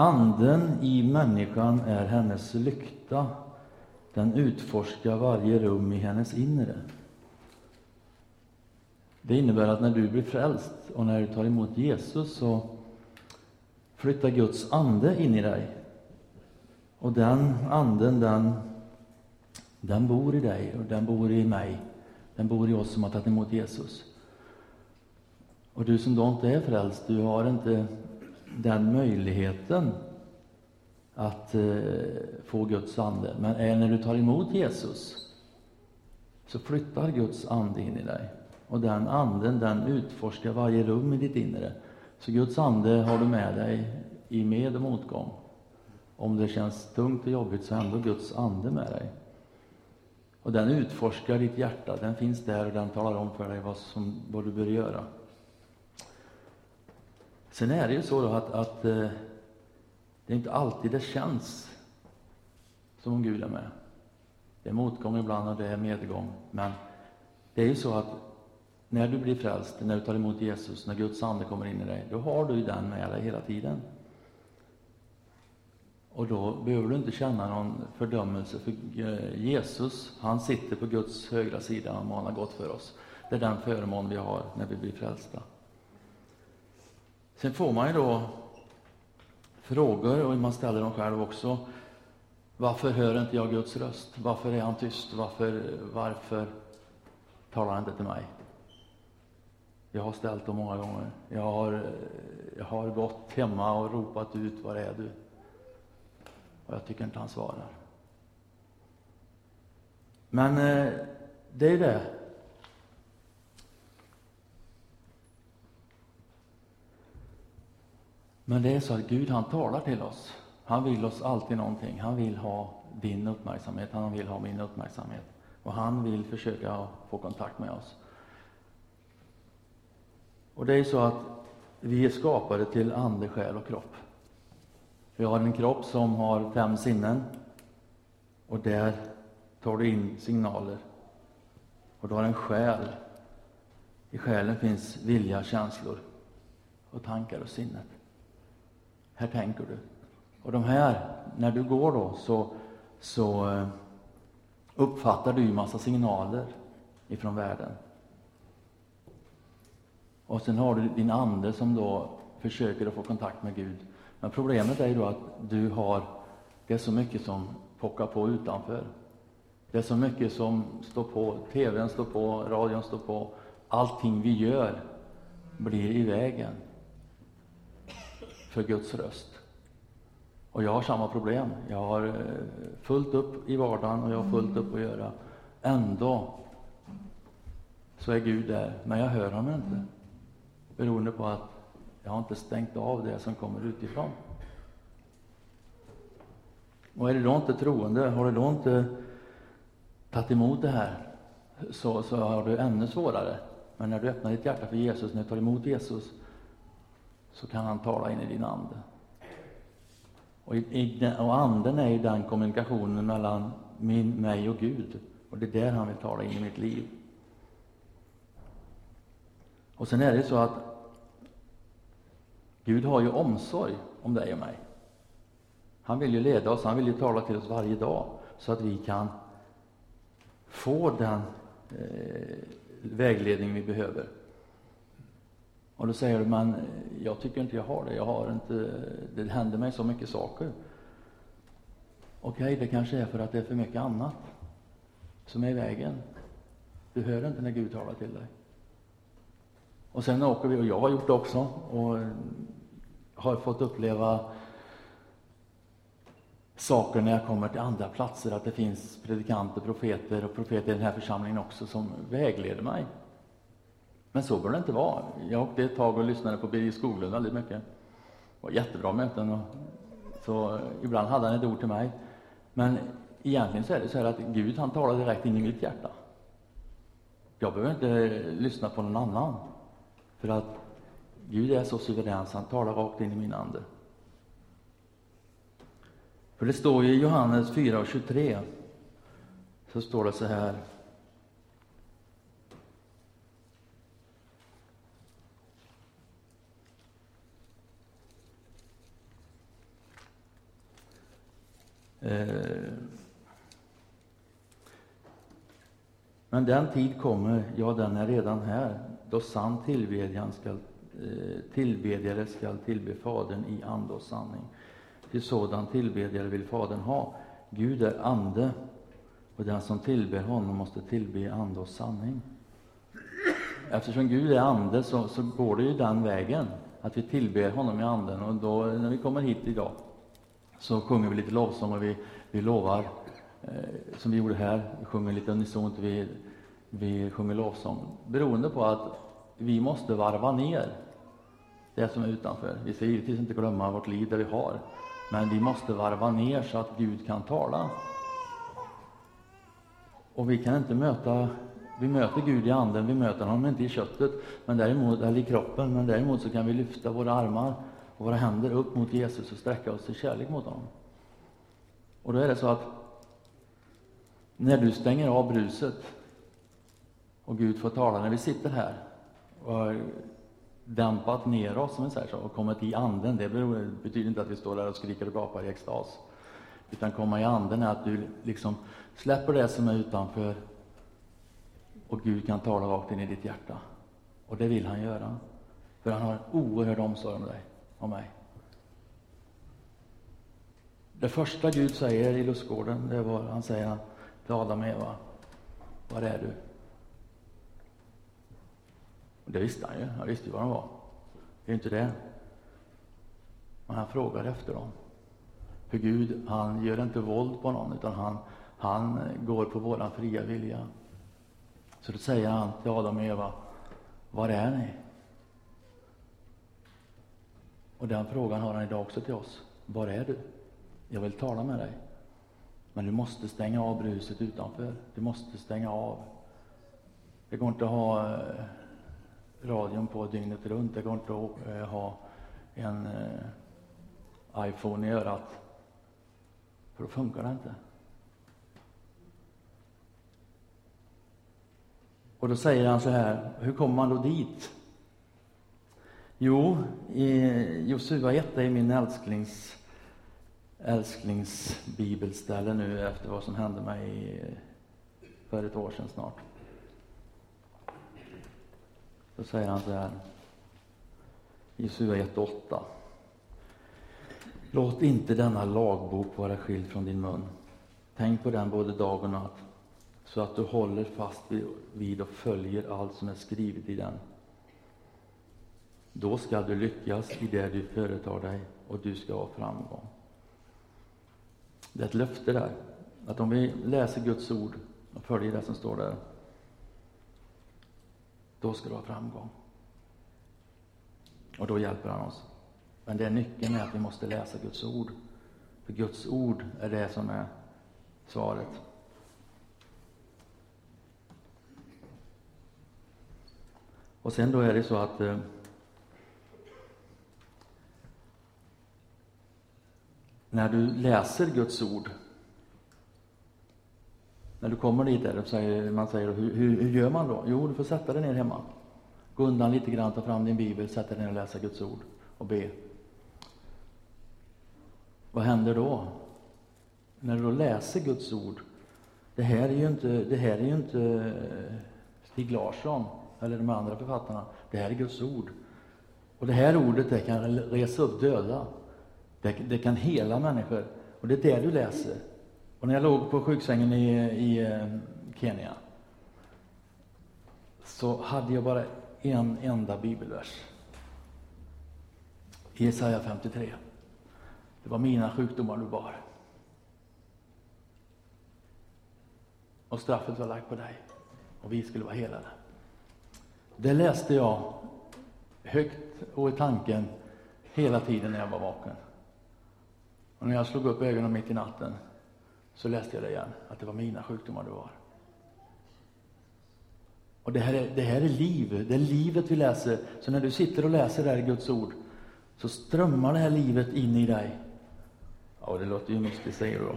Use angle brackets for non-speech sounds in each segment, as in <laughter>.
Anden i människan är hennes lykta. Den utforskar varje rum i hennes inre. Det innebär att när du blir frälst och när du tar emot Jesus så flyttar Guds ande in i dig. Och den anden, den, den bor i dig och den bor i mig. Den bor i oss som har tagit emot Jesus. Och du som då inte är frälst, du har inte den möjligheten att eh, få Guds ande. Men är när du tar emot Jesus så flyttar Guds ande in i dig. Och den anden, den utforskar varje rum i ditt inre. Så Guds ande har du med dig i med och motgång. Om det känns tungt och jobbigt så är ändå Guds ande med dig. Och den utforskar ditt hjärta, den finns där och den talar om för dig vad, som, vad du bör göra. Sen är det ju så att, att eh, det är inte alltid det känns som om Gud är med. Det är motgång ibland och det är medgång. Men det är ju så att när du blir frälst, när du tar emot Jesus, när Guds ande kommer in i dig, då har du den med dig hela tiden. Och då behöver du inte känna någon fördömelse, för eh, Jesus, han sitter på Guds högra sida och manar gott för oss. Det är den förmån vi har när vi blir frälsta. Sen får man ju då frågor, och man ställer dem själv också. Varför hör inte jag Guds röst? Varför är han tyst? Varför, varför talar han inte till mig? Jag har ställt dem många gånger. Jag har, jag har gått hemma och ropat ut, var är du? Och jag tycker inte han svarar. Men eh, det är det. Men det är så att Gud han talar till oss. Han vill oss alltid någonting. Han vill ha din uppmärksamhet, han vill ha min uppmärksamhet. Och han vill försöka få kontakt med oss. Och det är så att vi är skapade till ande, själ och kropp. Vi har en kropp som har fem sinnen och där tar du in signaler. Och du har en själ. I själen finns vilja, känslor och tankar och sinnet. Här tänker du. Och de här, när du går då, så, så eh, uppfattar du ju massa signaler ifrån världen. Och sen har du din ande som då försöker att få kontakt med Gud. Men problemet är ju då att du har, det är så mycket som pockar på utanför. Det är så mycket som står på, TVn står på, radion står på. Allting vi gör blir i vägen för Guds röst. Och jag har samma problem. Jag har eh, fullt upp i vardagen och jag har fullt upp att göra. Ändå så är Gud där, men jag hör honom inte. Beroende på att jag har inte stängt av det som kommer utifrån. Och är du då inte troende, har du då inte tagit emot det här, så, så har du ännu svårare. Men när du öppnar ditt hjärta för Jesus, när du tar emot Jesus, så kan han tala in i din ande. Och, i, och anden är ju den kommunikationen mellan min, mig och Gud. Och det är där han vill tala in i mitt liv. Och sen är det så att Gud har ju omsorg om dig och mig. Han vill ju leda oss, han vill ju tala till oss varje dag så att vi kan få den eh, vägledning vi behöver. Och då säger du, men eh, jag tycker inte jag har det. Jag har inte, det händer mig så mycket saker. Okej, okay, det kanske är för att det är för mycket annat som är i vägen. Du hör inte när Gud talar till dig. Och sen åker vi, och jag har gjort det också, och eh, har fått uppleva saker när jag kommer till andra platser, att det finns predikanter, profeter och profeter i den här församlingen också som vägleder mig. Men så bör det inte vara. Jag åkte ett tag och lyssnade på Birger Skoglund väldigt mycket. Det var jättebra möten. Och så ibland hade han ett ord till mig. Men egentligen så är det så här att Gud han talar direkt in i mitt hjärta. Jag behöver inte lyssna på någon annan. För att Gud är så suverän så han talar rakt in i min ande. För det står ju i Johannes 4 och 23, så står det så här. Eh. men den tid kommer, ja, den är redan här, då sann tillbedjan skall, eh, tillbedjare skall tillbe Fadern i ande och sanning. Till sådan tillbedjare vill Fadern ha. Gud är ande, och den som tillber honom måste tillbe i ande och sanning. Eftersom Gud är ande så, så går det ju den vägen, att vi tillber honom i anden. Och då, när vi kommer hit idag så sjunger vi lite lovsång och vi, vi lovar, eh, som vi gjorde här, vi sjunger lite unisont, vi, vi sjunger lovsång. Beroende på att vi måste varva ner det som är utanför. Vi ska givetvis inte glömma vårt liv, det vi har. Men vi måste varva ner så att Gud kan tala. Och vi kan inte möta, vi möter Gud i anden, vi möter honom inte i köttet, men däremot, eller i kroppen, men däremot så kan vi lyfta våra armar och våra händer upp mot Jesus och sträcka oss i kärlek mot honom. Och då är det så att när du stänger av bruset och Gud får tala, när vi sitter här och har dämpat ner oss, som vi säger så, och kommit i anden, det betyder inte att vi står där och skriker och gapar i extas. Utan komma i anden är att du liksom släpper det som är utanför och Gud kan tala rakt in i ditt hjärta. Och det vill han göra. För han har oerhörd omsorg om dig om mig. Det första Gud säger i lustgården, det var, han säger till Adam och Eva, var är du? Och det visste han ju, han visste ju var de var. Det är inte det. Men han frågar efter dem. För Gud, han gör inte våld på någon, utan han, han går på våran fria vilja. Så då säger han till Adam och Eva, var är ni? Och den frågan har han idag också till oss. Var är du? Jag vill tala med dig. Men du måste stänga av bruset utanför. Du måste stänga av. Det går inte att ha eh, radion på dygnet runt. Det går inte att eh, ha en eh, iPhone i örat. För då funkar det inte. Och då säger han så här, hur kommer man då dit? Jo, i Josua 1 är min älsklings, älsklingsbibelställe nu efter vad som hände mig för ett år sedan snart. Då säger han så här, Josua 1.8. Låt inte denna lagbok vara skild från din mun. Tänk på den både dag och natt, så att du håller fast vid och följer allt som är skrivet i den. Då skall du lyckas i det du företar dig och du ska ha framgång. Det är ett löfte där, att om vi läser Guds ord och följer det som står där, då ska du ha framgång. Och då hjälper han oss. Men det är nyckeln är att vi måste läsa Guds ord. För Guds ord är det som är svaret. Och sen då är det så att eh, när du läser Guds ord, när du kommer dit där, säger, man säger hur, hur, hur, gör man då? Jo, du får sätta dig ner hemma. Gå undan lite grann, ta fram din bibel, sätta dig ner och läsa Guds ord och be. Vad händer då? När du då läser Guds ord, det här är ju inte, det här är ju inte eh, Stig Larsson eller de andra författarna, det här är Guds ord. Och det här ordet det kan resa upp döda. Det, det, kan hela människor. Och det är det du läser. Och när jag låg på sjuksängen i, i eh, Kenya så hade jag bara en enda bibelvers. Jesaja 53. Det var mina sjukdomar du bar. Och straffet var lagt på dig. Och vi skulle vara helade. Det läste jag högt och i tanken hela tiden när jag var vaken. Och när jag slog upp ögonen mitt i natten så läste jag det igen, att det var mina sjukdomar det var. Och det här, är, det här är liv, det är livet vi läser. Så när du sitter och läser det här Guds ord, så strömmar det här livet in i dig. Ja, det låter ju mystiskt, säger du då.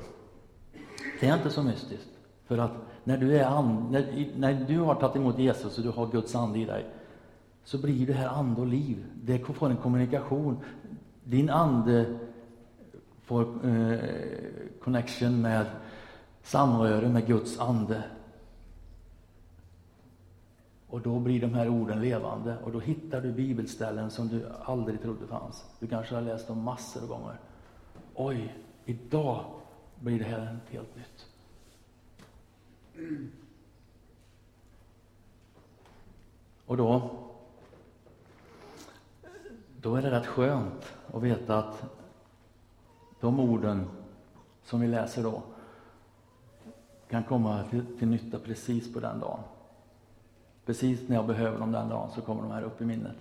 Det är inte så mystiskt. För att när du, är and, när, när du har tagit emot Jesus och du har Guds ande i dig, så blir det här ande och liv. Det får en kommunikation. Din ande får eh, connection med samröre med Guds ande. Och då blir de här orden levande och då hittar du bibelställen som du aldrig trodde fanns. Du kanske har läst dem massor av gånger. Oj, idag blir det här helt nytt. Och då, då är det rätt skönt att veta att de orden som vi läser då kan komma till, till nytta precis på den dagen. Precis när jag behöver dem den dagen så kommer de här upp i minnet.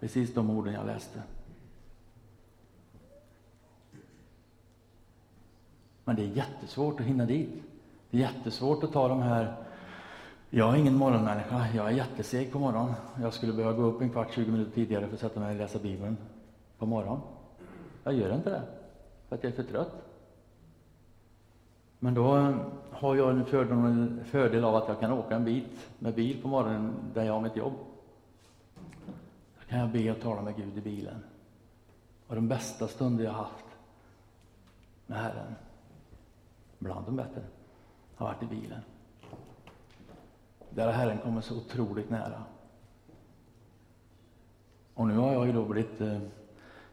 Precis de orden jag läste. Men det är jättesvårt att hinna dit. Det är jättesvårt att ta de här jag är ingen morgonmänniska. Jag är jätteseg på morgonen. Jag skulle behöva gå upp en kvart, 20 minuter tidigare för att sätta mig och läsa Bibeln på morgonen. Jag gör inte det, för att jag är för trött. Men då eh, har jag en fördel, fördel av att jag kan åka en bit med bil på morgonen där jag har mitt jobb. Då kan jag be och tala med Gud i bilen. Och de bästa stunder jag haft med Herren, bland de bättre, har varit i bilen. Där har Herren kommit så otroligt nära. Och nu har jag ju då blivit eh,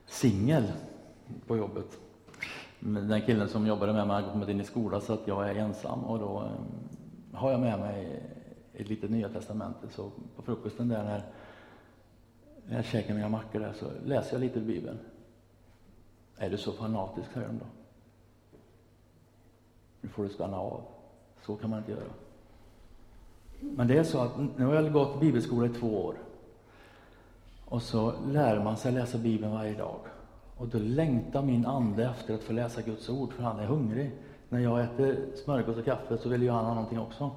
singel på jobbet. Den killen som jobbade med mig har kommit in i skolan så att jag är ensam och då eh, har jag med mig ett litet Nya Testamentet. Så på frukosten där när jag käkar mina mackor där så läser jag lite ur Bibeln. Är du så fanatisk, säger de då. Nu får du skanna av. Så kan man inte göra. Men det är så att nu har jag gått bibelskola i två år. Och så lär man sig läsa Bibeln varje dag. Och då längtar min ande efter att få läsa Guds ord, för han är hungrig. När jag äter smörgås och kaffe så vill ju han ha någonting också.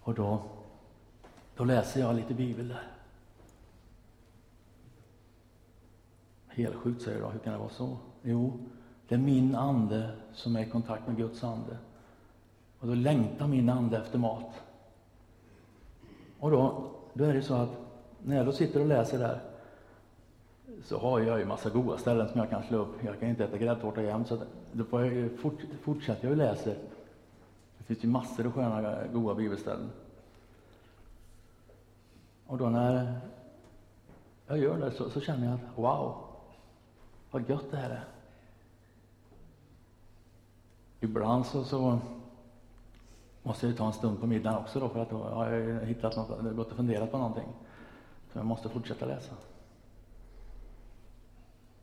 Och då, då läser jag lite Bibel där. Helsjukt, säger du då. Hur kan det vara så? Jo, det är min ande som är i kontakt med Guds ande. Och då längtar min ande efter mat. Och då, då är det så att när jag då sitter och läser där så har jag ju massa goda ställen som jag kan slå upp. Jag kan inte äta gräddtårta jämt, så då får jag fort, fortsätter jag och läser. Det finns ju massor av sköna, goda bibelställen. Och då när jag gör det så, så känner jag att wow, vad gött det här är. Ibland så, så måste jag ta en stund på middagen också då, för att då har jag hittat något, gått och funderat på någonting. Så jag måste fortsätta läsa.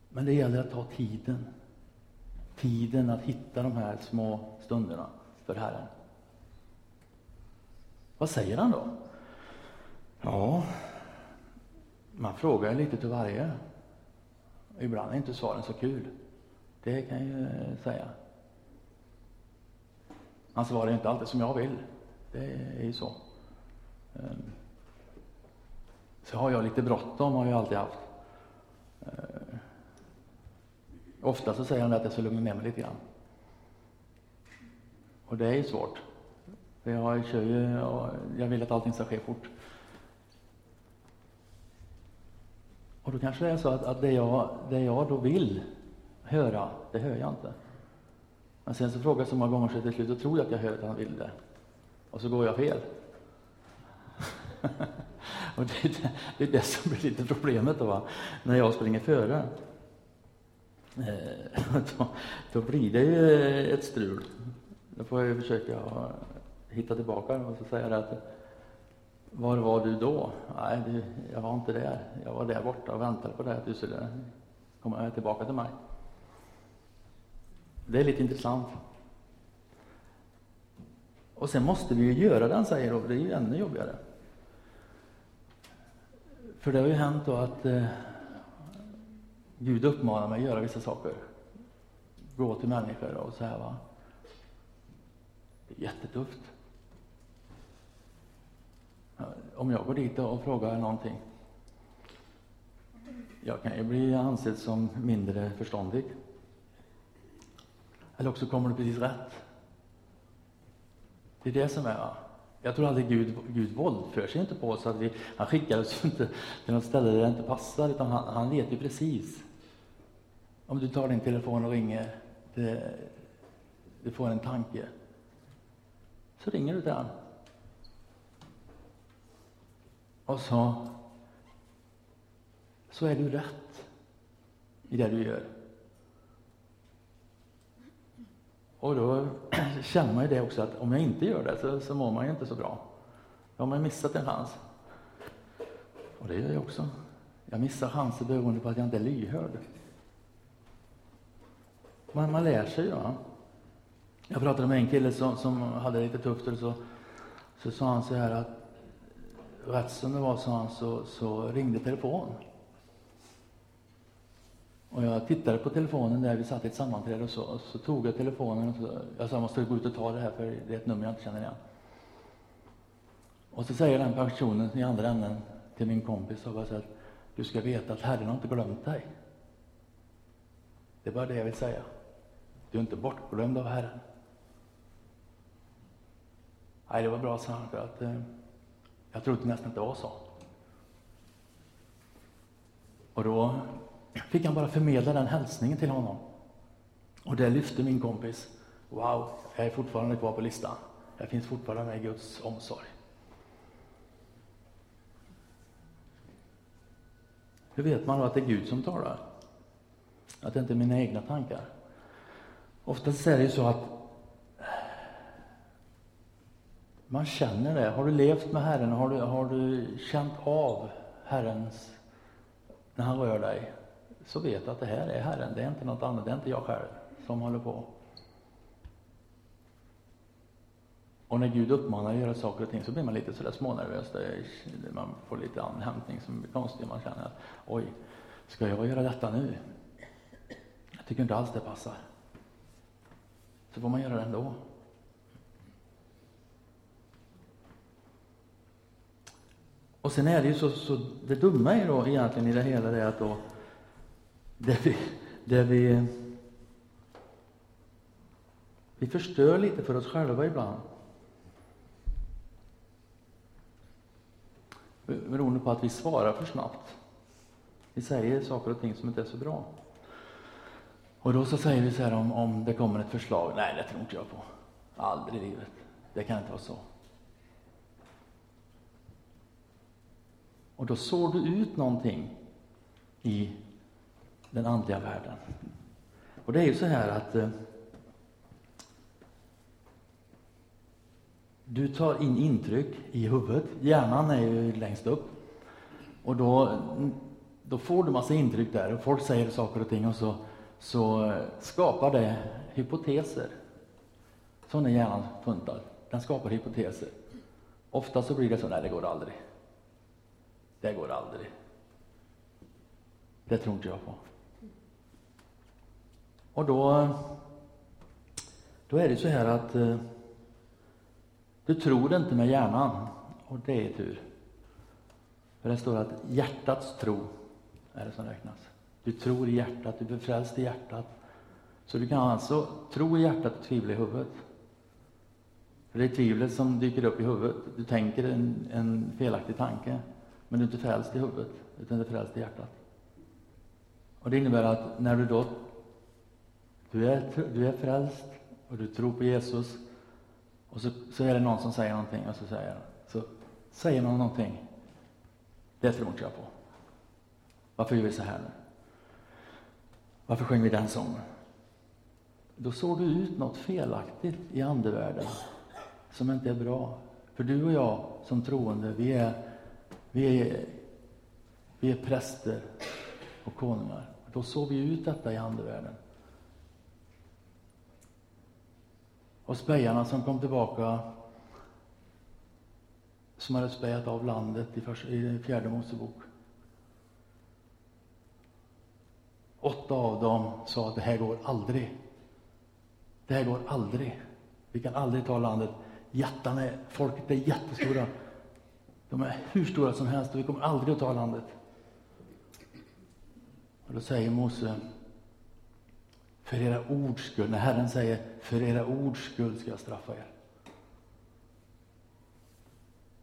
Men det gäller att ta tiden. Tiden att hitta de här små stunderna för Herren. Vad säger han då? Ja, man frågar lite till varje. Ibland är inte svaren så kul. Det kan jag ju säga. Han svarar inte alltid som jag vill. Det är ju så. Ehm, så har jag lite bråttom, har jag alltid haft. Ehm, Ofta så säger han att jag ska lugna ner mig lite grann. Och det är ju svårt. För jag kör ju, och jag vill att allting ska ske fort. Och då kanske det är så att, att det, jag, det jag då vill höra, det hör jag inte. Men sen så frågar jag så många gånger så till slut, då tror jag att jag hör att han vill det. Och så går jag fel. <laughs> och det är det, det är det, som blir lite problemet då, när jag springer före. Eh, <laughs> då, då, blir det ju eh, ett strul. Då får jag försöka hitta tillbaka och så säga att var var du då? Nej, du, jag var inte där. Jag var där borta och väntade på det att du skulle komma tillbaka till mig. Det är lite intressant. Och sen måste vi ju göra det säger, då. det är ju ännu jobbigare. För det har ju hänt då att eh, Gud uppmanar mig att göra vissa saker. Gå till människor och så här va. Det är jättetufft. Om jag går dit och frågar någonting. Jag kan ju bli ansedd som mindre förståndig. Eller också kommer det precis rätt. Det är det som är. Jag tror aldrig Gud, Gud våldför sig inte på oss. Att vi, han skickar oss inte till något ställe där det inte passar, utan han, han vet ju precis. Om du tar din telefon och ringer det, du får en tanke, så ringer du till honom. Och så, så är du rätt i det du gör. Och då <clears throat> känner man ju det också att om jag inte gör det så, så mår man ju inte så bra. Då har man missat en chans. Och det gör jag också. Jag missar chanser beroende på att jag inte är lyhörd. Man, man lär sig, ja. Jag pratade med en kille som, som hade lite tufft, och så, så sa han så här att rätt som det var, sa han, så, så ringde telefon. Och jag tittade på telefonen där vi satt i ett sammanträde och så, och så tog jag telefonen och så, jag sa jag måste gå ut och ta det här för det är ett nummer jag inte känner igen. Och så säger den personen i andra änden till min kompis och bara så att du ska veta att Herren har inte glömt dig. Det är bara det jag vill säga. Du är inte bortglömd av Herren. Nej, det var bra, sa han, för att eh, jag trodde nästan inte det var så. Och då fick han bara förmedla den hälsningen till honom. Och det lyfte min kompis. Wow, jag är fortfarande kvar på listan. Jag finns fortfarande med i Guds omsorg. Hur vet man då att det är Gud som talar? Att det inte är mina egna tankar? Oftast är det ju så att man känner det. Har du levt med Herren, har du, har du känt av Herrens, när han rör dig, så vet du att det här är Herren, det är inte något annat, det är inte jag själv som håller på. Och när Gud uppmanar att göra saker och ting så blir man lite sådär smånervös. Man får lite anhämtning som blir konstig. Man känner att oj, ska jag göra detta nu? Jag tycker inte alls det passar. Så får man göra det ändå. Och sen är det ju så, så det dumma är då egentligen i det hela det att då det vi, det vi vi förstör lite för oss själva ibland. Beroende på att vi svarar för snabbt. Vi säger saker och ting som inte är så bra. Och då så säger vi så här om, om det kommer ett förslag. Nej, det tror inte jag på. Aldrig i livet. Det kan inte vara så. Och då sår du ut någonting i den andliga världen. Och det är ju så här att eh, du tar in intryck i huvudet. Hjärnan är ju längst upp. Och då, då får du massa intryck där och folk säger saker och ting och så, så eh, skapar det hypoteser. Sån är hjärnan funtad. Den skapar hypoteser. Ofta så blir det så, nej det går aldrig. Det går aldrig. Det tror inte jag på. Och då, då är det så här att eh, du tror inte med hjärnan, och det är tur. För det står att hjärtats tro är det som räknas. Du tror i hjärtat, du blir frälst i hjärtat. Så du kan alltså tro i hjärtat och tvivla i huvudet. För det är tvivlet som dyker upp i huvudet. Du tänker en, en felaktig tanke, men du är inte frälst i huvudet, utan du är frälst i hjärtat. Och det innebär att när du då du är, du är frälst och du tror på Jesus och så, så är det någon som säger någonting och så säger, så säger någon någonting. Det tror inte jag på. Varför gör vi så här nu? Varför sjöng vi den sången? Då såg du ut något felaktigt i andevärlden som inte är bra. För du och jag som troende, vi är, vi är, vi är präster och konungar. Då såg vi ut detta i andevärlden. Och spejarna som kom tillbaka, som hade spejat av landet i, i fjärde Mosebok. Åtta av dem sa att det här går aldrig. Det här går aldrig. Vi kan aldrig ta landet. Jättarna är, folket är jättestora. De är hur stora som helst och vi kommer aldrig att ta landet. Och då säger Mose, för era ords skull, när Herren säger för era ords skull ska jag straffa er.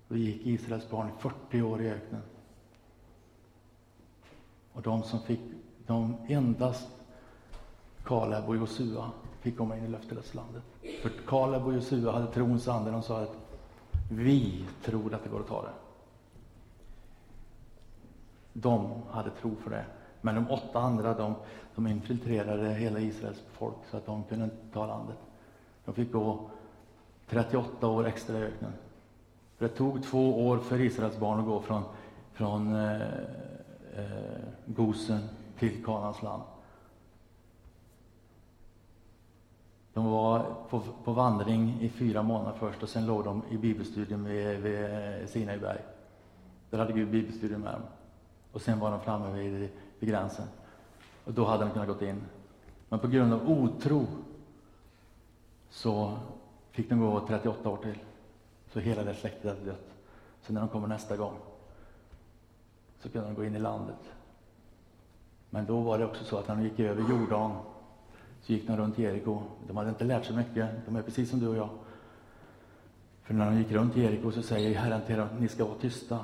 Då gick Israels barn 40 år i öknen. Och de som fick, de endast Kaleb och Josua fick komma in i löfteslandet. För Kaleb och Josua hade trons ande. De sa att vi tror att det går att ta det. De hade tro för det. Men de åtta andra, de, de infiltrerade hela Israels folk så att de kunde inte ta landet. De fick gå 38 år extra i öknen. För det tog två år för Israels barn att gå från, från eh, eh, Gosen till Kanans land. De var på, på, vandring i fyra månader först och sen låg de i bibelstudium vid, vid Sinaiberg. Där hade Gud bibelstudium med dem. Och sen var de framme vid, vid gränsen. Och då hade de kunnat gått in. Men på grund av otro så fick de gå 38 år till. Så hela det släktet hade dött. Så när de kommer nästa gång så kunde de gå in i landet. Men då var det också så att när de gick över Jordan så gick de runt Jeriko. De hade inte lärt sig mycket. De är precis som du och jag. För när de gick runt Jeriko så säger Herren till dem, ni ska vara tysta.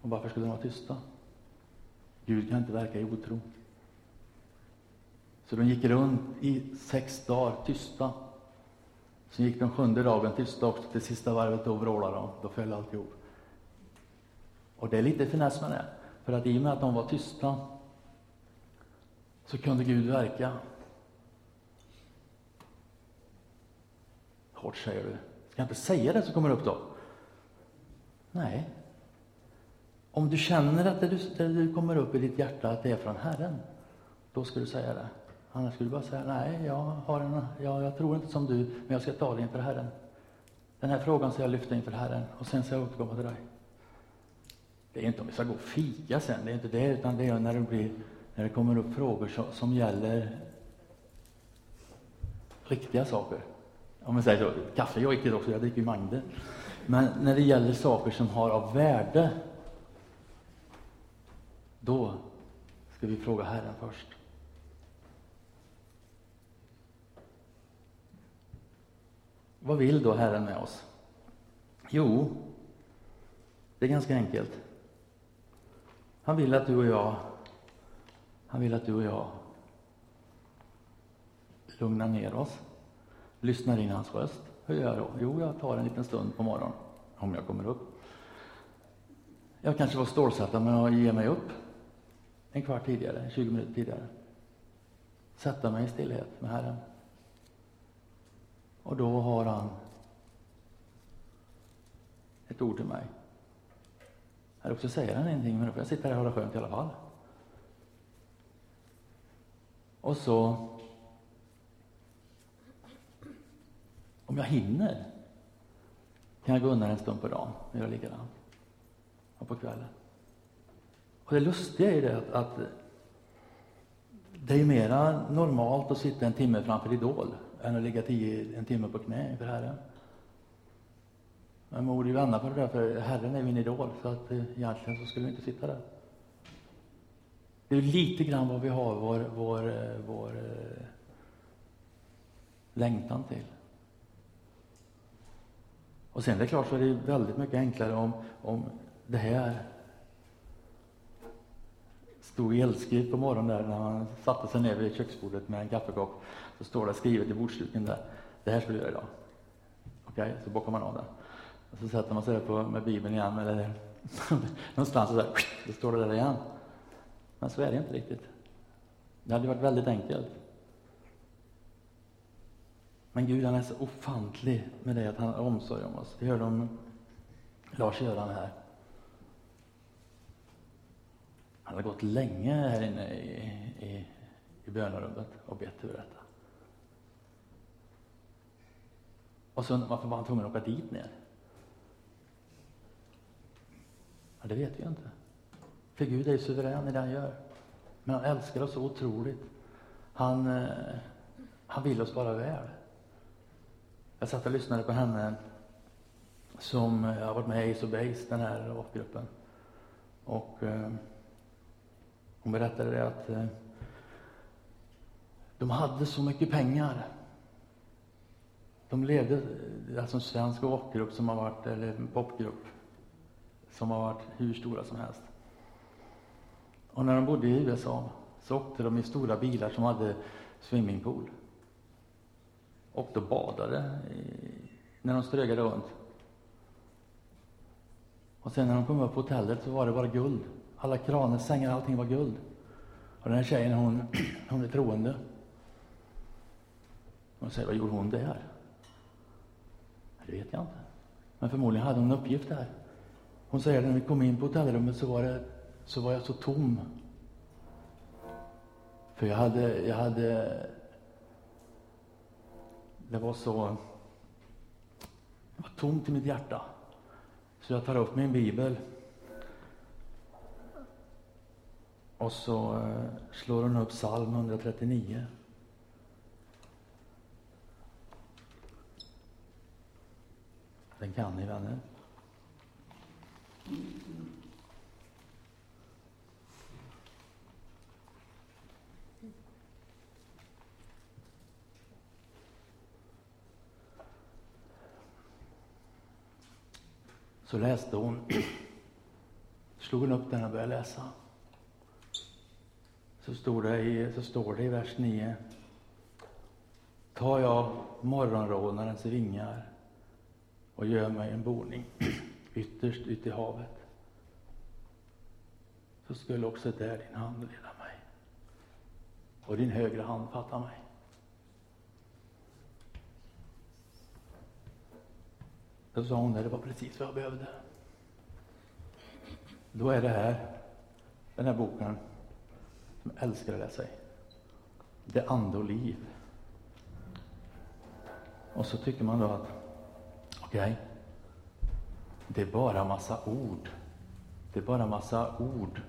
Och varför skulle de vara tysta? Gud kan inte verka i otro. Så de gick runt i sex dagar tysta. Sen gick de sjunde dagen tysta också. Till sista varvet då vrålade de. Då föll alltihop. Och det är lite finess med det. För att i och med att de var tysta så kunde Gud verka. Hårt säger du. Ska jag inte säga det som kommer upp då? Nej. Om du känner att det du, det du kommer upp i ditt hjärta att det är från Herren, då ska du säga det. Annars skulle du bara säga, nej, jag, har en, jag, jag tror inte som du, men jag ska ta det inför Herren. Den här frågan ska jag lyfta inför Herren och sen ska jag återkomma till dig. Det är inte om vi ska gå och fika sen, det är inte det, utan det är när det, blir, när det kommer upp frågor som, som gäller riktiga saker. Om man säger så, kaffe är riktigt också, jag dricker ju mängder. Men när det gäller saker som har av värde, då ska vi fråga Herren först. Vad vill då Herren med oss? Jo, det är ganska enkelt. Han vill att du och jag, han vill att du och jag lugnar ner oss, lyssnar in hans röst. Hur gör jag då? Jo, jag tar en liten stund på morgonen, om jag kommer upp. Jag kanske var stålsatt men jag ge mig upp en kvart tidigare, 20 minuter tidigare. Sätta mig i stillhet med Herren. Och då har han ett ord till mig. Eller också säger han ingenting, men då får jag sitta här och ha det skönt i alla fall. Och så, om jag hinner, kan jag gå undan en stund på dagen och göra likadant. Och på kvällen. Och det lustiga är ju det att, att det är mera normalt att sitta en timme framför Idol än att ligga tio, en timme på knä inför Herren. Men man borde ju vända på det där, för Herren är min idol, så att eh, egentligen så skulle vi inte sitta där. Det är lite grann vad vi har vår, vår, eh, vår eh, längtan till. Och sen är det klart så är det väldigt mycket enklare om, om det här stod i eldskrift på morgonen där när man satte sig ner vid köksbordet med en kaffekopp. Så står det skrivet i bordsduken där. Det här ska du göra idag. Okej, okay, så bockar man av det. Och så sätter man sig på, med Bibeln igen, eller <laughs> någonstans och så, här, <laughs> då står det där igen. Men så är det inte riktigt. Det hade varit väldigt enkelt. Men Gud han är så ofantlig med det att han har omsorg om oss. Vi hörde om Lars-Göran här. Han har gått länge här inne i, i, i bönarummet och bett över detta. Och så varför var han tvungen att åka dit ner? Ja, det vet vi inte. För Gud är suverän i det han gör. Men han älskar oss så otroligt. Han, eh, han vill oss bara väl. Jag satt och lyssnade på henne som eh, har varit med i Ace of Base, den här rockgruppen. Och eh, hon berättade det att eh, de hade så mycket pengar. De levde, eh, alltså en svensk rockgrupp som har varit, eller en popgrupp, som har varit hur stora som helst. Och när de bodde i USA så åkte de i stora bilar som hade swimmingpool. Och då badade när de strögade runt. Och sen när de kom upp på hotellet så var det bara guld. Alla kranar, sängar, allting var guld. Och den här tjejen, hon, <clears throat> hon är troende. Hon säger, vad gjorde hon där? Det vet jag inte. Men förmodligen hade hon en uppgift där. Hon säger när vi kom in på hotellrummet så var, det, så var jag så tom. För jag hade, jag hade, det var så, det var tomt i mitt hjärta. Så jag tar upp min bibel. Och så eh, slår hon upp psalm 139. Den kan ni vänner. Så läste hon, slog hon upp den och började läsa. Så, stod det i, så står det i vers 9. Tar jag morgonrånarens vingar och gör mig en boning ytterst ute i havet, så skulle också där din hand leda mig och din högra hand fatta mig. Då sa hon det, det var precis vad jag behövde. Då är det här, den här boken, som jag älskar att läsa i. Det ande och liv. Och så tycker man då att, okej, okay, det är bara massa ord. Det är bara massa ord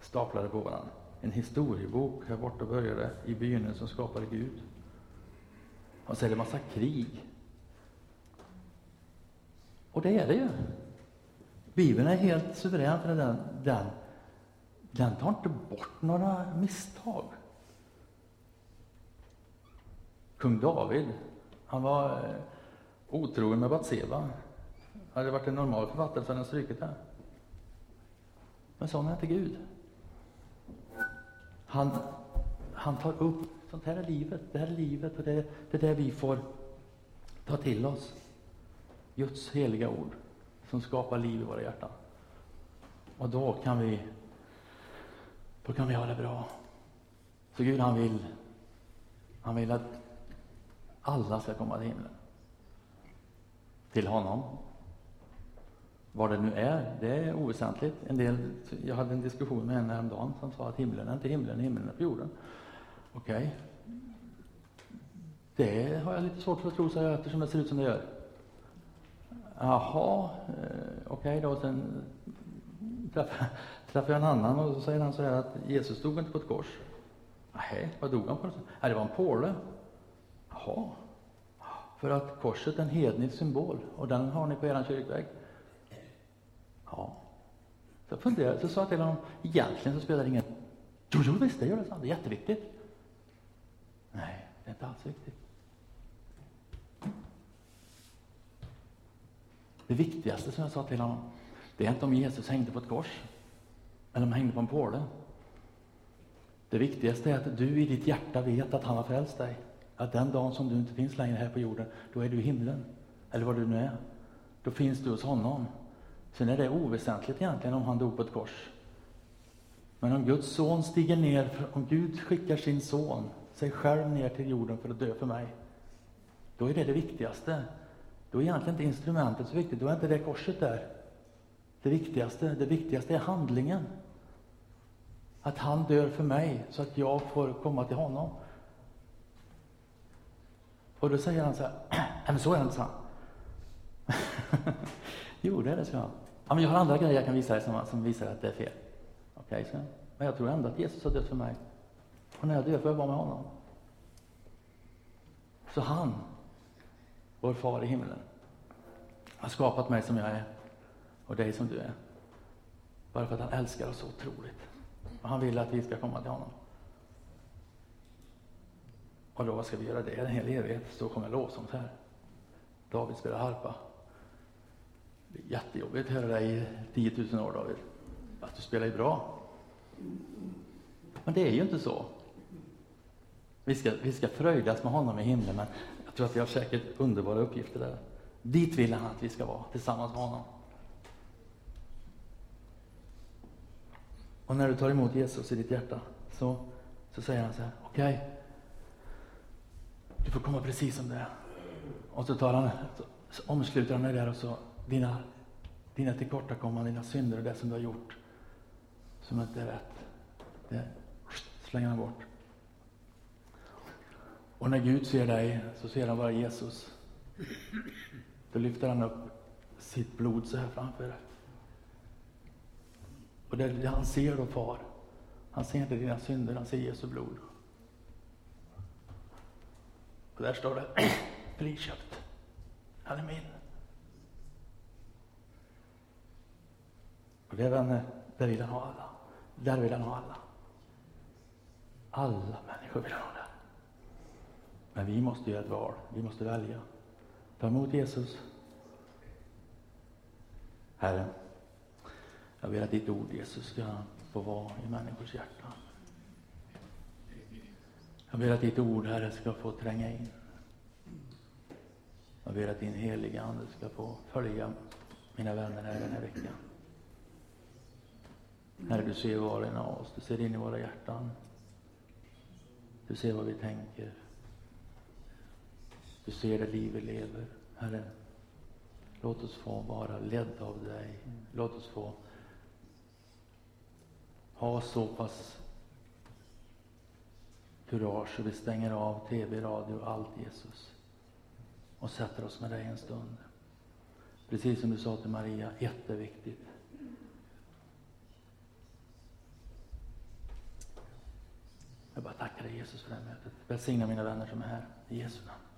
staplade på varandra. En historiebok här borta började i begynnelsen skapade Gud. Och så är det massa krig. Och det är det ju. Bibeln är helt suverän för den, den, den tar inte bort några misstag. Kung David, han var eh, otrogen med Batseba. Hade det varit en normal författare så hade den strukit det. Men sån är inte Gud. Han, han tar upp, sånt här är livet, det här är livet och det, det är det vi får ta till oss. Guds heliga ord som skapar liv i våra hjärtan. Och då kan vi, då kan vi ha det bra. Så Gud han vill, han vill att alla ska komma till himlen. Till honom. Vad det nu är, det är oväsentligt. En del, jag hade en diskussion med en häromdagen som sa att himlen är inte himlen, himlen är på jorden. Okej. Okay. Det har jag lite svårt för att tro, så jag, eftersom det ser ut som det gör. Jaha, eh, okej okay då. Sen träffade, <laughs> träffade jag en annan och så säger han så här att Jesus dog inte på ett kors. Nej, vad dog han på? Nej, det var en påle. Jaha. För att korset är en hednisk symbol och den har ni på er kyrkvägg. Ja. Så jag funderade, så sa jag till honom, egentligen så spelar det ingen Jo, jo visst, det gör det, så. det är jätteviktigt. Nej, det är inte alls viktigt. Det viktigaste som jag sa till honom, det är inte om Jesus hängde på ett kors, eller om han hängde på en påle. Det viktigaste är att du i ditt hjärta vet att han har frälst dig. Att den dagen som du inte finns längre här på jorden, då är du i himlen. Eller var du nu är. Då finns du hos honom. Sen är det oväsentligt egentligen om han dog på ett kors. Men om Guds son stiger ner, om Gud skickar sin son, sig själv ner till jorden för att dö för mig, då är det det viktigaste. Då är egentligen inte instrumentet så viktigt, då är inte det korset där. Det viktigaste, det viktigaste är handlingen. Att han dör för mig så att jag får komma till honom. Och då säger han så här, <clears throat> men så är det inte, <laughs> jo, det är det, så jag. Ja, men jag har andra grejer jag kan visa dig som, som visar att det är fel. Okej, okay, så. Men jag tror ändå att Jesus har dött för mig. Och när jag dör får jag vara med honom. Så han vår far i himlen, har skapat mig som jag är och dig som du är. Bara för att han älskar oss så otroligt. Och han vill att vi ska komma till honom. Och då vad ska vi göra det en hel evighet. Så kommer lovsång här. David spelar harpa. Det är jättejobbigt att höra dig i 10 000 år, David. Att du spelar ju bra. Men det är ju inte så. Vi ska, vi ska fröjdas med honom i himlen, men jag tror att vi har säkert underbara uppgifter där. Dit vill han att vi ska vara, tillsammans med honom. Och när du tar emot Jesus i ditt hjärta så, så säger han så här, okej, okay, du får komma precis som det är. Och så tar han, så omsluter han dig där och så, dina, dina tillkortakommanden, dina synder och det som du har gjort som inte är rätt, det slänger han bort. Och när Gud ser dig så ser han bara Jesus. Då lyfter han upp sitt blod så här framför dig. Och det det han ser då, far. Han ser inte dina synder, han ser Jesu blod. Och där står det friköpt. Han är min. Och det vänner, eh, där vill han ha alla. Där vill han ha alla. Alla människor vill han ha där. Men vi måste göra ett val. Vi måste välja. Ta emot Jesus. Herre, jag ber att ditt ord, Jesus, ska få vara i människors hjärtan. Jag ber att ditt ord, Herre, ska få tränga in. Jag ber att din heliga Ande ska få följa mina vänner här den här veckan. Herre, du ser var och en av oss. Du ser in i våra hjärtan. Du ser vad vi tänker. Du ser det liv vi lever. Herre, låt oss få vara ledda av dig. Låt oss få ha så pass kurage så vi stänger av tv, radio och allt Jesus och sätter oss med dig en stund. Precis som du sa till Maria, ett är viktigt. Jag bara tackar dig Jesus för det här mötet. Välsigna mina vänner som är här. I Jesu namn.